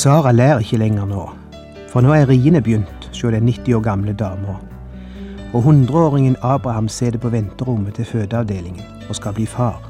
Sara ler ikke lenger nå, for nå er riene begynt hos den 90 år gamle dama. Og hundreåringen Abraham sitter på venterommet til fødeavdelingen og skal bli far.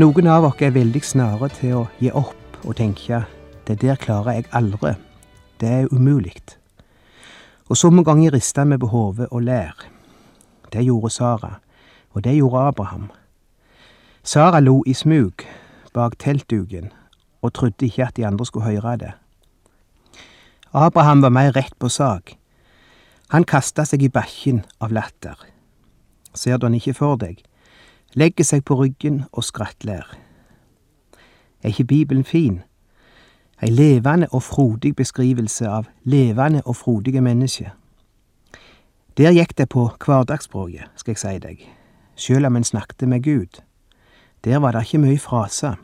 Noen av oss er veldig snare til å gi opp og tenke det der klarer jeg aldri, det er umulig. Og så mange ganger rister vi på hodet og ler. Det gjorde Sara, og det gjorde Abraham. Sara lo i smug bak teltduken og trodde ikke at de andre skulle høre det. Abraham var mer rett på sak. Han kasta seg i bakken av latter. Ser du han ikke for deg? Legger seg på ryggen og skrattler. Er ikke Bibelen fin? Ei levende og frodig beskrivelse av levende og frodige mennesker. Der gikk det på hverdagsspråket, skal jeg si deg, sjøl om en snakket med Gud. Der var det ikke mye fraser.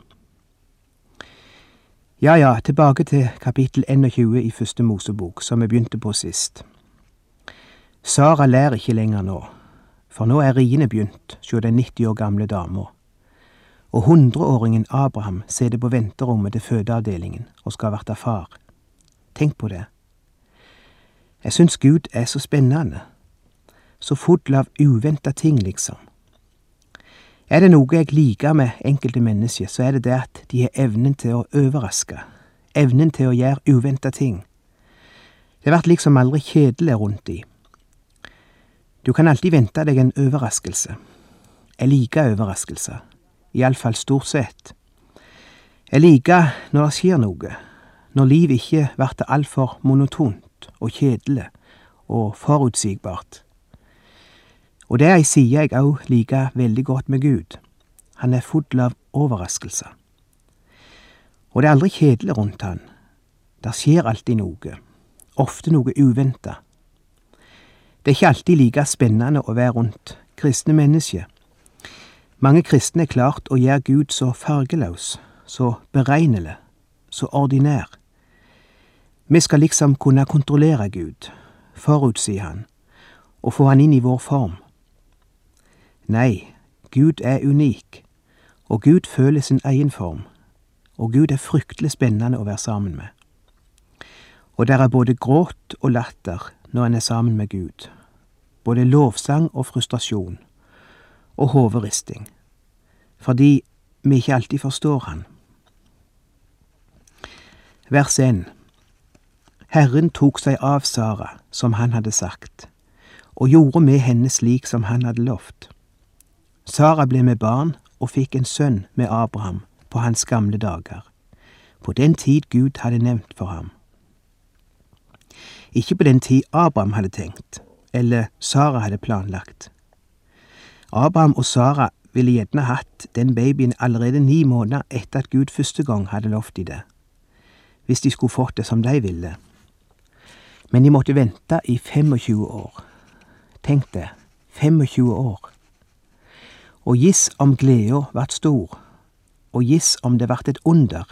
Ja ja, tilbake til kapittel 21 i første Mosebok, som vi begynte på sist. Sara lærer ikke lenger nå for nå er riene begynt sjå den 90 år gamle dama. Og hundreåringen Abraham sitter på venterommet til fødeavdelingen og skal verta far. Tenk på det. Jeg syns Gud er så spennende. Så full av uventa ting, liksom. Er det noe jeg liker med enkelte mennesker, så er det det at de har evnen til å overraske. Evnen til å gjøre uventa ting. Det blir liksom aldri kjedelig rundt de. Du kan alltid vente deg en overraskelse. Jeg liker overraskelser. Iallfall stort sett. Jeg liker når det skjer noe, når livet ikke blir altfor monotont og kjedelig og forutsigbart. Og det er ei side jeg òg liker veldig godt med Gud. Han er full av overraskelser. Og det er aldri kjedelig rundt han. Der skjer alltid noe, ofte noe uventa. Det er ikke alltid like spennende å være rundt kristne mennesker. Mange kristne er klart å gjøre Gud så fargeløs, så beregnelig, så ordinær. Vi skal liksom kunne kontrollere Gud, forutsi Han, og få Han inn i vår form. Nei, Gud er unik, og Gud føler sin egen form, og Gud er fryktelig spennende å være sammen med. Og der er både gråt og latter når en er sammen med Gud både lovsang og frustrasjon, og hoveristing, fordi vi ikke alltid forstår Han. Vers 1 Herren tok seg av Sara, som han hadde sagt, og gjorde med henne slik som han hadde lovt. Sara ble med barn og fikk en sønn med Abraham på hans gamle dager, på den tid Gud hadde nevnt for ham. Ikke på den tid Abraham hadde tenkt, eller Sara hadde planlagt. Abraham og Sara ville gjerne hatt den babyen allerede ni måneder etter at Gud første gang hadde lovt de det, hvis de skulle fått det som de ville. Men de måtte vente i 25 år. Tenk det, 25 år. Og giss om gleda vart stor, og giss om det vart et under,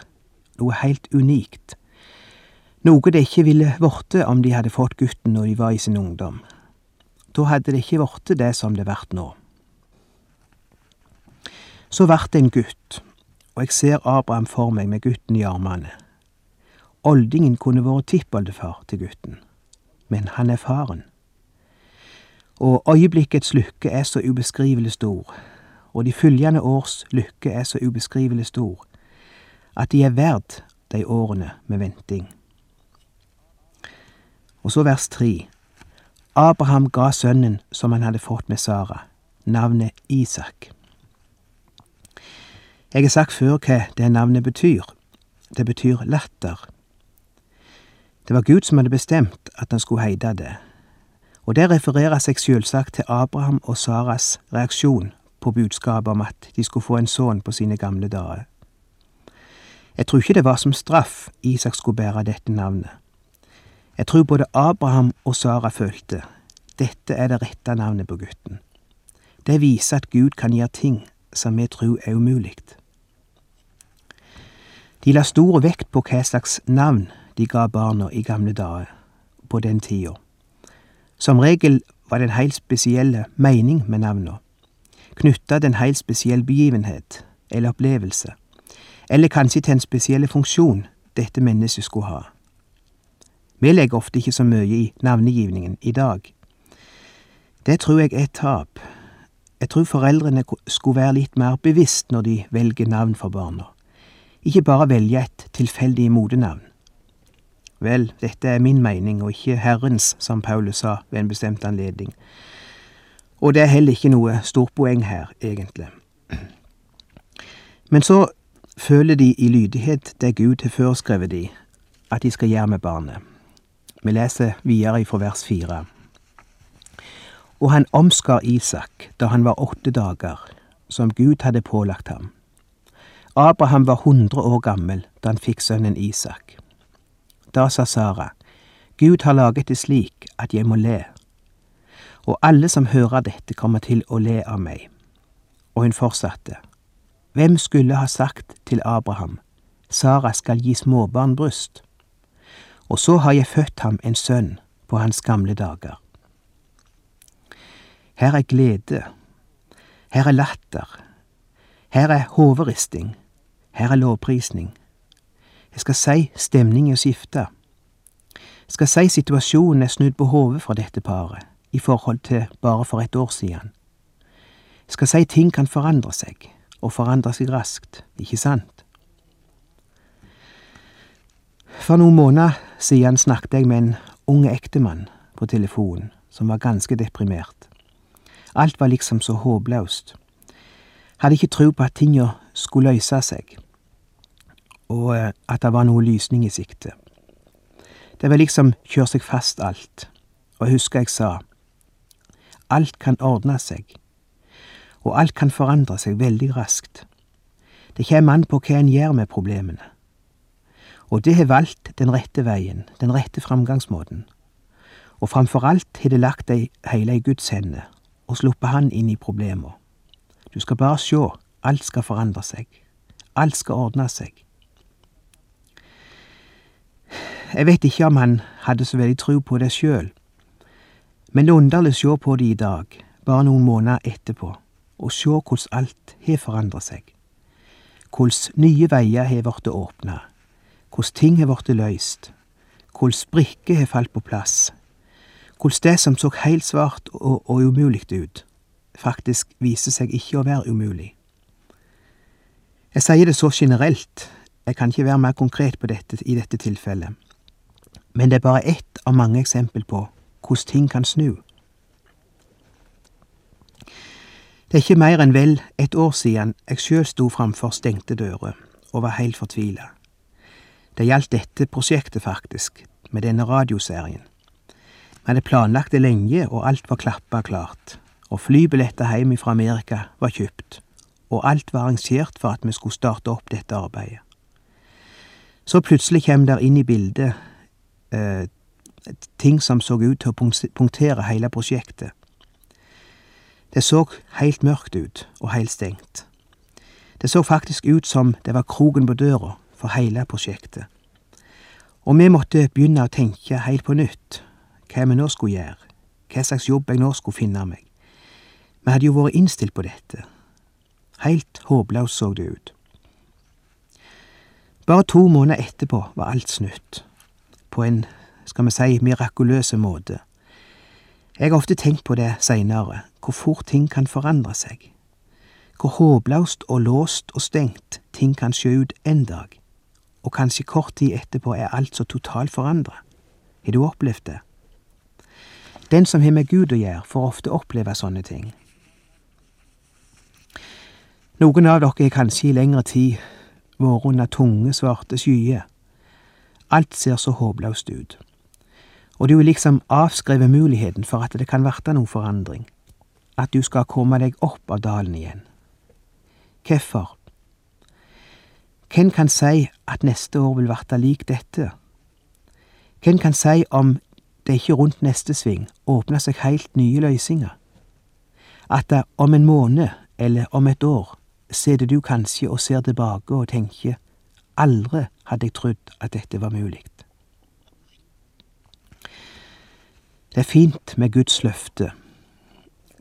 noe heilt unikt, noe det ikke ville vorte om de hadde fått gutten når de var i sin ungdom. Da hadde det ikke vorte det som det vart nå. Så vart det en gutt, og jeg ser Abraham for meg med gutten i armene. Oldingen kunne vært tippoldefar til gutten, men han er faren. Og øyeblikkets lykke er så ubeskrivelig stor, og de følgende års lykke er så ubeskrivelig stor, at de er verd de årene med venting. Og så vers tre. Abraham ga sønnen som han hadde fått med Sara, navnet Isak. Jeg har sagt før hva det navnet betyr. Det betyr latter. Det var Gud som hadde bestemt at han skulle heite det, og det refererer seg selvsagt til Abraham og Saras reaksjon på budskapet om at de skulle få en sønn på sine gamle dager. Jeg tror ikke det var som straff Isak skulle bære dette navnet. Jeg tror både Abraham og Sara følte dette er det rette navnet på gutten. Det viser at Gud kan gjøre ting som vi tror er umulig. De la stor vekt på hva slags navn de ga barna i gamle dager, på den tida. Som regel var det en helt spesiell mening med navna, knytta til en helt spesiell begivenhet eller opplevelse, eller kanskje til en spesiell funksjon dette mennesket skulle ha. Vi legger ofte ikke så mye i navnegivningen i dag. Det tror jeg er tap. Jeg tror foreldrene skulle være litt mer bevisst når de velger navn for barna, ikke bare velge et tilfeldig motenavn. Vel, dette er min mening og ikke Herrens, som Paulus sa ved en bestemt anledning. Og det er heller ikke noe stort poeng her, egentlig. Men så føler de i lydighet det Gud har foreskrevet de, at de skal gjøre med barnet. Vi leser videre fra vers fire. Og han omskar Isak da han var åtte dager, som Gud hadde pålagt ham. Abraham var hundre år gammel da han fikk sønnen Isak. Da sa Sara, Gud har laget det slik at jeg må le. Og alle som hører dette, kommer til å le av meg. Og hun fortsatte, Hvem skulle ha sagt til Abraham, Sara skal gi småbarn bryst? Og så har jeg født ham en sønn på hans gamle dager. Her er glede, her er latter, her er hoveristing, her er lovprisning. Jeg skal si stemningen skifta. Jeg skal si situasjonen er snudd på hodet for dette paret i forhold til bare for et år siden. Jeg skal si ting kan forandre seg, og forandre seg raskt, ikke sant? For noen måneder siden snakket jeg med en ung ektemann på telefonen som var ganske deprimert. Alt var liksom så håpløst. Hadde ikke tro på at tinga skulle løse seg og eh, at det var noe lysning i sikte. Det var liksom kjøre seg fast alt, og jeg husker jeg sa, alt kan ordne seg, og alt kan forandre seg veldig raskt. Det kommer an på hva en gjør med problemene. Og det har valgt den rette veien, den rette framgangsmåten. Og framfor alt har det lagt deg heile i Guds hender og sluppet Han inn i problemene. Du skal bare sjå, alt skal forandre seg. Alt skal ordne seg. Jeg vet ikke om han hadde så veldig tro på det sjøl, men det er underlig å sjå på det i dag, bare noen måneder etterpå, og sjå hvordan alt har forandret seg. Hvordan nye veier har blitt åpna, hvordan ting har blitt løst, hvordan sprikker har falt på plass, hvordan det som så helt svart og, og umulig ut, faktisk viser seg ikke å være umulig. Jeg sier det så generelt, jeg kan ikke være mer konkret på dette i dette tilfellet men det er bare ett av mange eksempel på hvordan ting kan snu. Det er ikke mer enn vel et år siden jeg sjøl sto framfor stengte dører og var heilt fortvila. Det gjaldt dette prosjektet, faktisk, med denne radioserien. Vi hadde planlagt det lenge, og alt var klappa klart. Og flybilletter hjem fra Amerika var kjøpt, og alt var arrangert for at vi skulle starte opp dette arbeidet. Så plutselig kom der inn i bildet eh, ting som så ut til å punktere hele prosjektet. Det så helt mørkt ut og helt stengt. Det så faktisk ut som det var kroken på døra for hele prosjektet. Og vi måtte begynne å tenke helt på nytt hva vi nå skulle gjøre, hva slags jobb jeg nå skulle finne meg. Vi hadde jo vært innstilt på dette. Helt håpløst så det ut. Bare to måneder etterpå var alt snutt på en, skal vi si, mirakuløs måte. Jeg har ofte tenkt på det seinere, hvor fort ting kan forandre seg. Hvor håpløst og låst og stengt ting kan sjå ut en dag, og kanskje kort tid etterpå er alt så totalt forandra. Har du opplevd det? Den som har med Gud å gjøre, får ofte oppleve sånne ting. Noen av dere har kanskje i lengre tid vært under tunge, svarte skyer. Alt ser så håpløst ut. Og du har liksom avskrevet muligheten for at det kan verte noen forandring. At du skal komme deg opp av dalen igjen. Hvorfor? Hvem kan si at neste år vil verte lik dette? Hvem kan si om det ikke rundt neste sving åpner seg heilt nye løysinger? At det om en måned eller om et år sitter du kanskje og ser tilbake og tenker aldri hadde jeg trodd at dette var mulig. Det er fint med Guds løfte.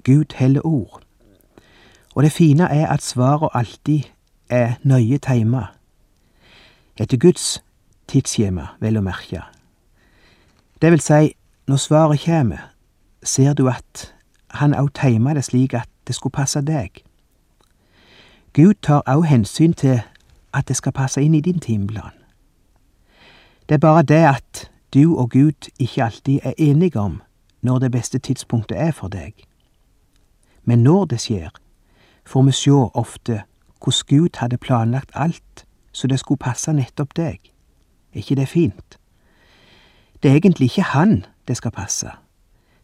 Gud heller ord. Og det fine er at svaret alltid er nøye teima. Etter Guds tidsskjema, vel å merke. Det vil si, når svaret kjem, ser du at han òg teima det slik at det skulle passe deg. Gud tar òg hensyn til at det skal passe inn i din timeplan. Det er bare det at du og Gud ikke alltid er enige om når det beste tidspunktet er for deg. Men når det skjer, får vi sjå ofte hvordan Gud hadde planlagt alt så det skulle passe nettopp deg. Er ikke det fint? Det er egentlig ikke han det skal passe,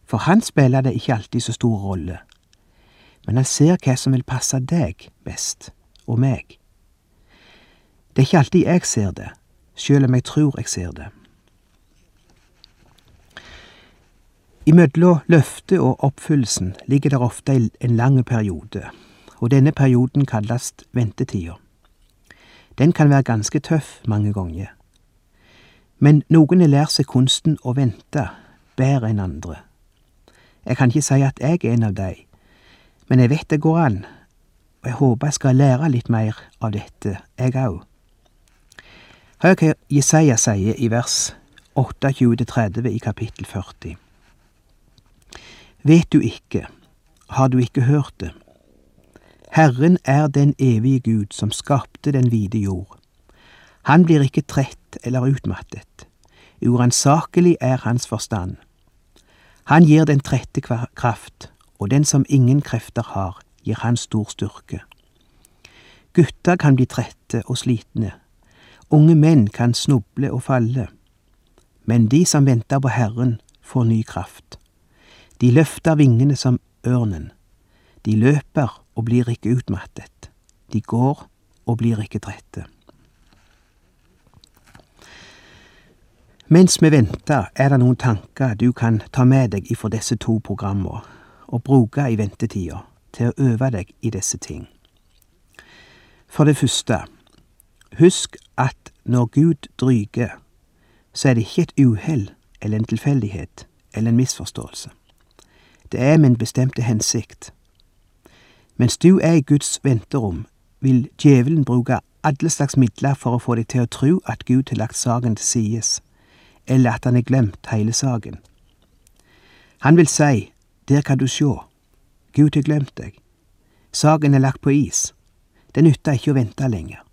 for han spiller det ikke alltid så stor rolle men han ser hva som vil passe deg best, og meg. Det er ikke alltid jeg ser det, sjøl om jeg tror jeg ser det. Imellom løftet og oppfyllelsen ligger det ofte en lang periode, og denne perioden kalles ventetida. Den kan være ganske tøff mange ganger. Men noen har lært seg kunsten å vente bedre enn andre. Jeg kan ikke si at jeg er en av de, men jeg vet det går an, og jeg håper jeg skal lære litt mer av dette, jeg òg. Hør hva Jesaja sier i vers 28-30 i kapittel 40. Vet du ikke, har du ikke hørt det? Herren er den evige Gud som skapte den vide jord. Han blir ikke trett eller utmattet. Uransakelig er hans forstand. Han gir den trette kraft, og den som ingen krefter har, gir han stor styrke. Gutter kan bli trette og slitne, unge menn kan snuble og falle, men de som venter på Herren, får ny kraft. De løfter vingene som ørnen, de løper og blir ikke utmattet, de går og blir ikke trette. Mens vi venter, er det noen tanker du kan ta med deg ifra disse to programmene og bruke i ventetida til å øve deg i disse ting. For det første, husk at når Gud dryger, så er det ikke et uhell eller en tilfeldighet eller en misforståelse. Det er med en bestemte hensikt. Mens du er i Guds venterom, vil djevelen bruke alle slags midler for å få deg til å tro at Gud har lagt saken til sides, eller at han har glemt hele saken. Han vil si der kan du sjå. Gud har glemt deg. Saken er lagt på is. Det nytter ikke å vente lenger.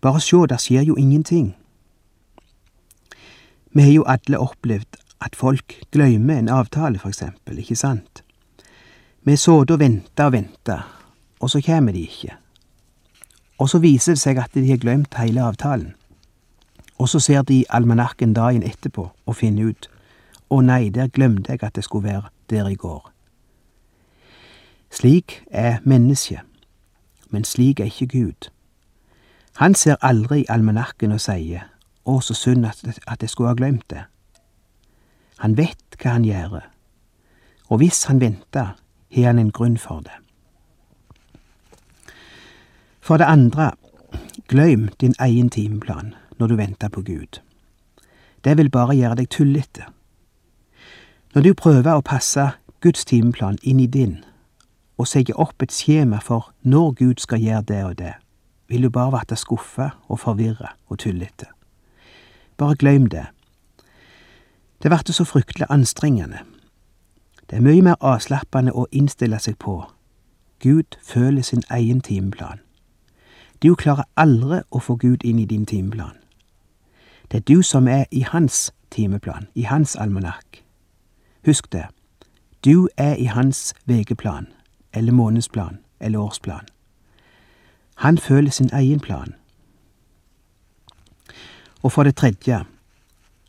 Bare sjå, der skjer jo ingenting. Vi har jo alle opplevd at folk glemmer en avtale, for eksempel, ikke sant? Vi har og venta og venta, og så kommer de ikke. Og så viser det seg at de har glemt hele avtalen. Og så ser de almanakken dagen etterpå og finner ut å nei, der glemte jeg at det skulle være der i går. Slik er mennesket, men slik er ikke Gud. Han ser aldri i almanakken og sier Å, så synd at, at jeg skulle ha glemt det. Han vet hva han gjør, og hvis han venter, har han en grunn for det. For det andre, glem din egen timeplan når du venter på Gud. Det vil bare gjøre deg tullete. Når du prøver å passe Guds timeplan inn i din, og setter opp et skjema for når Gud skal gjøre det og det, vil du bare bli skuffa og forvirra og tullete. Bare glem det. Det blir så fryktelig anstrengende. Det er mye mer avslappende å innstille seg på. Gud føler sin egen timeplan. Du klarer aldri å få Gud inn i din timeplan. Det er du som er i hans timeplan, i hans almanakk. Husk det, du er i hans ukeplan, eller månedsplan, eller årsplan. Han føler sin egen plan. Og for det tredje,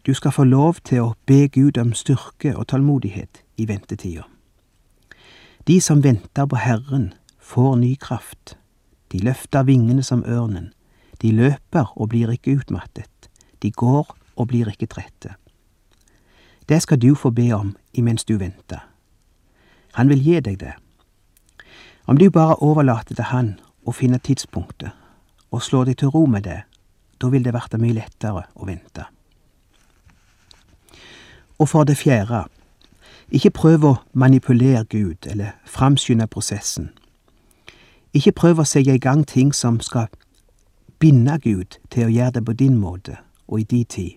du skal få lov til å be Gud om styrke og tålmodighet i ventetida. De som venter på Herren, får ny kraft. De løfter vingene som ørnen. De løper og blir ikke utmattet. De går og blir ikke trette. Det skal du få be om imens du venter. Han vil gi deg det. Om du bare overlater til Han å finne tidspunktet, og slår deg til ro med det, da vil det verte mye lettere å vente. Og for det fjerde, ikke prøv å manipulere Gud eller framskynde prosessen. Ikke prøv å sette i gang ting som skal binde Gud til å gjøre det på din måte og i din tid.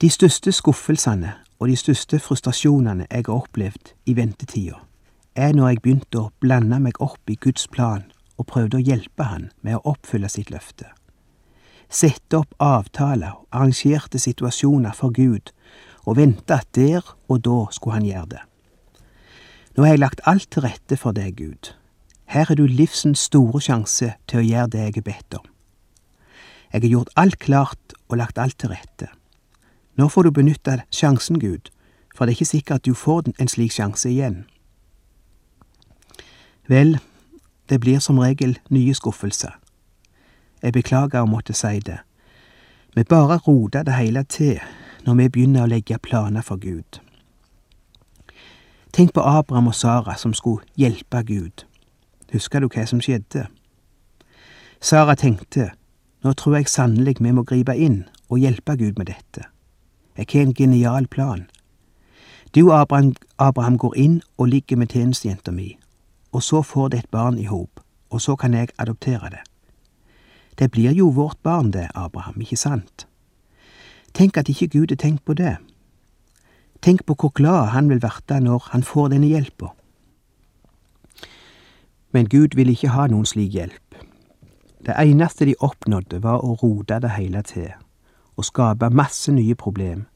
De største skuffelsene og de største frustrasjonene jeg har opplevd i ventetida, er når jeg begynte å blande meg opp i Guds plan og prøvde å hjelpe Han med å oppfylle sitt løfte. Sette opp avtaler og arrangerte situasjoner for Gud og vente at der og da skulle Han gjøre det. Nå har jeg lagt alt til rette for deg, Gud. Her er du livsens store sjanse til å gjøre det jeg er bedt om. Jeg har gjort alt klart og lagt alt til rette. Nå får du benytte sjansen, Gud, for det er ikke sikkert at du får en slik sjanse igjen. Vel, det blir som regel nye skuffelser. Jeg beklager å måtte si det. Vi bare roter det hele til når vi begynner å legge planer for Gud. Tenk på Abraham og Sara som skulle hjelpe Gud. Husker du hva som skjedde? Sara tenkte, nå tror jeg sannelig vi må gripe inn og hjelpe Gud med dette. Jeg har en genial plan. Du, Abraham, Abraham går inn og ligger med tjenestejenta mi, og så får det et barn i hop, og så kan jeg adoptere det. Det blir jo vårt barn, det, Abraham, ikke sant? Tenk at ikke Gud har tenkt på det. Tenk på hvor glad han vil verte når han får denne hjelpa. Men Gud vil ikke ha noen slik hjelp. Det eneste de oppnådde, var å rote det hele til og skape masse nye problem,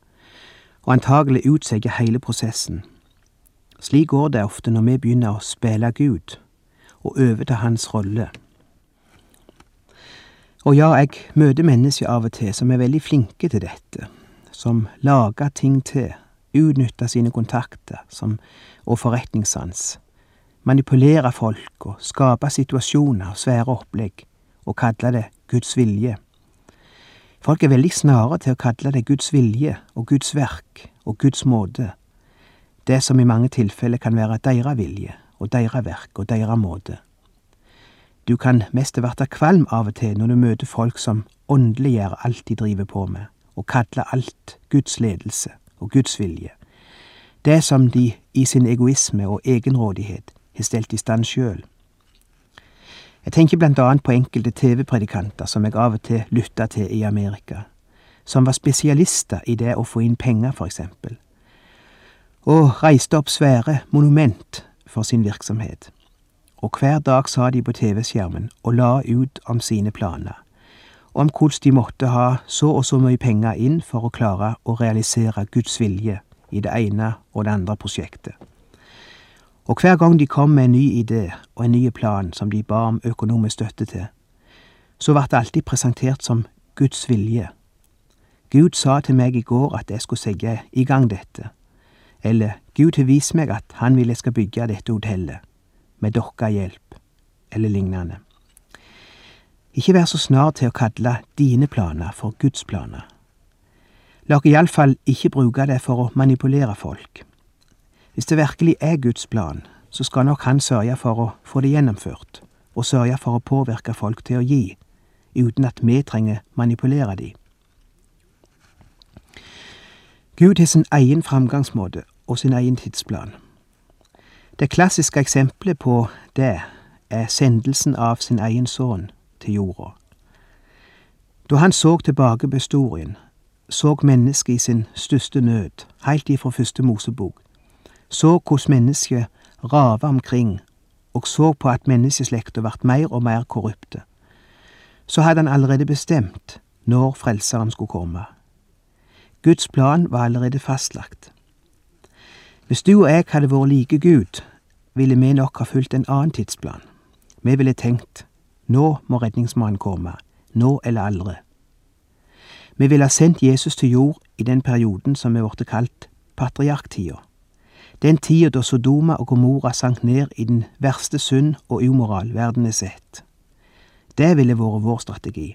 og antagelig utsette hele prosessen. Slik går det ofte når vi begynner å spille Gud og overta Hans rolle. Og ja, jeg møter mennesker av og til som er veldig flinke til dette, som lager ting til, utnytter sine kontakter som, og forretningssans, manipulerer folk og skaper situasjoner og svære opplegg, og kaller det Guds vilje. Folk er veldig snare til å kalle det Guds vilje og Guds verk og Guds måte, det som i mange tilfeller kan være deres vilje og deres verk og deres måte. Du kan mest verte kvalm av og til når du møter folk som åndeliggjør alt de driver på med, og kaller alt Guds ledelse og Guds vilje, det som de i sin egoisme og egenrådighet har stelt i stand sjøl. Jeg tenker blant annet på enkelte TV-predikanter som jeg av og til lytta til i Amerika, som var spesialister i det å få inn penger, for eksempel, og reiste opp svære monument for sin virksomhet. Og hver dag sa de på TV-skjermen og la ut om sine planer, om hvordan de måtte ha så og så mye penger inn for å klare å realisere Guds vilje i det ene og det andre prosjektet. Og hver gang de kom med en ny idé og en ny plan som de ba om økonomisk støtte til, så ble det alltid presentert som Guds vilje. Gud sa til meg i går at jeg skulle sette i gang dette, eller Gud har vist meg at han vil jeg skal bygge dette hotellet, med dokka hjelp, eller lignende. Ikke vær så snar til å kalle dine planer for Guds planer. La oss iallfall ikke bruke det for å manipulere folk. Hvis det virkelig er Guds plan, så skal nok Han sørge for å få det gjennomført, og sørge for å påvirke folk til å gi, uten at vi trenger manipulere de. Gud har sin egen framgangsmåte og sin egen tidsplan. Det klassiske eksempelet på det er sendelsen av sin egen sønn til jorda. Da han så tilbake på historien, så mennesket i sin største nød, heilt ifra første Mosebok, så hvordan mennesket rava omkring, og så på at menneskeslekta vart mer og mer korrupte, så hadde han allerede bestemt når Frelseren skulle komme. Guds plan var allerede fastlagt. Hvis du og jeg hadde vært like Gud, ville vi nok ha fulgt en annen tidsplan. Vi ville tenkt nå må redningsmannen komme, nå eller aldri. Vi ville ha sendt Jesus til jord i den perioden som vi ble kalt patriarktida. Den tida da Sodoma og Gomorra sank ned i den verste synd og umoral verden har sett. Det ville vært vår strategi.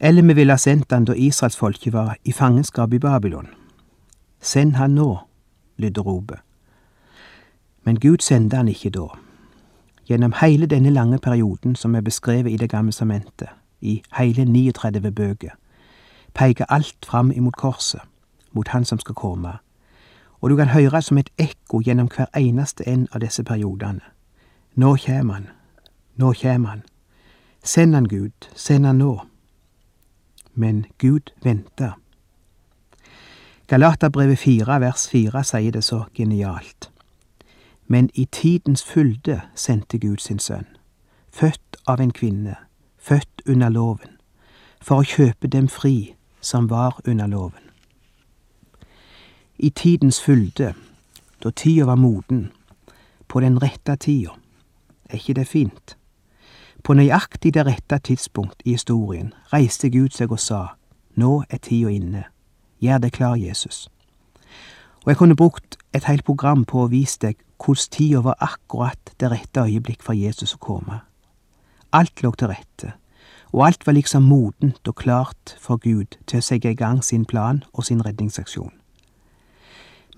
Eller vi ville ha sendt han da israelsfolket var i fangenskap i Babylon. Send han nå, lydde ropet. Men Gud sendte han ikke da. Gjennom hele denne lange perioden som er beskrevet i Det gamle sementet, i hele 39 bøker, peker alt fram imot korset, mot Han som skal komme, og du kan høre som et ekko gjennom hver eneste en av disse periodene. Nå kjem han, nå kjem han. Send han, Gud, send han nå. Men Gud venter. Galaterbrevet 4 vers 4 sier det så genialt. Men i tidens fylde sendte Gud sin sønn, født av en kvinne, født under loven, for å kjøpe dem fri som var under loven. I tidens fylde, da tida var moden, på den rette tida, er ikke det fint? På nøyaktig det rette tidspunkt i historien reiste Gud seg og sa, Nå er tida inne, gjør deg klar, Jesus. Og jeg kunne brukt et helt program på å vise deg hvordan tida var akkurat det rette øyeblikk for Jesus å komme. Alt lå til rette, og alt var liksom modent og klart for Gud til å sette i gang sin plan og sin redningsaksjon.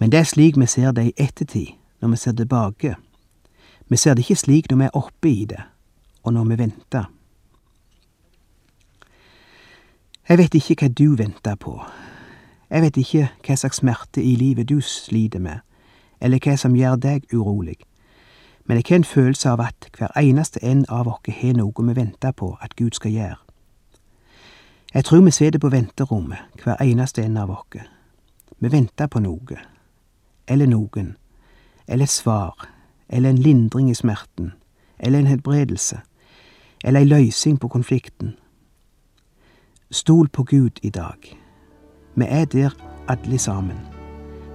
Men det er slik vi ser det i ettertid, når vi ser tilbake. Vi ser det ikke slik når vi er oppe i det, og når vi venter. Jeg vet ikke hva du venter på. Jeg vet ikke hva slags smerte i livet du sliter med, eller hva som gjør deg urolig, men jeg har en følelse av at hver eneste en av oss har noe vi venter på at Gud skal gjøre. Jeg tror vi sitter på venterommet, hver eneste en av oss. Vi venter på noe, eller noen, eller et svar, eller en lindring i smerten, eller en helbredelse, eller ei løysing på konflikten. Stol på Gud i dag. Vi er der alle sammen.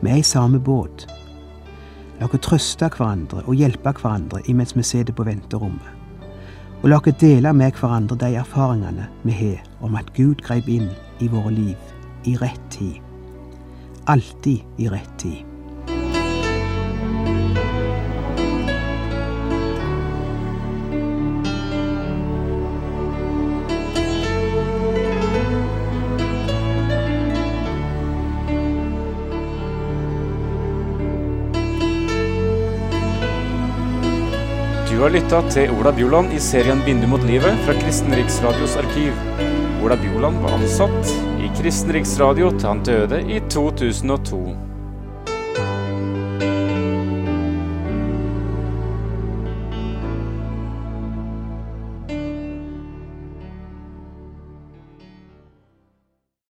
Vi er i samme båt. La oss trøste hverandre og hjelpe hverandre imens vi sitter på venterommet. Og la oss dele med hverandre de erfaringene vi har om at Gud grep inn i våre liv i rett tid. Alltid i rett tid. Har lytta til Ola Bjoland i serien 'Bindu mot livet' fra Kristen Riksradios arkiv. Ola Bjoland var ansatt i Kristen Riksradio til han døde i 2002.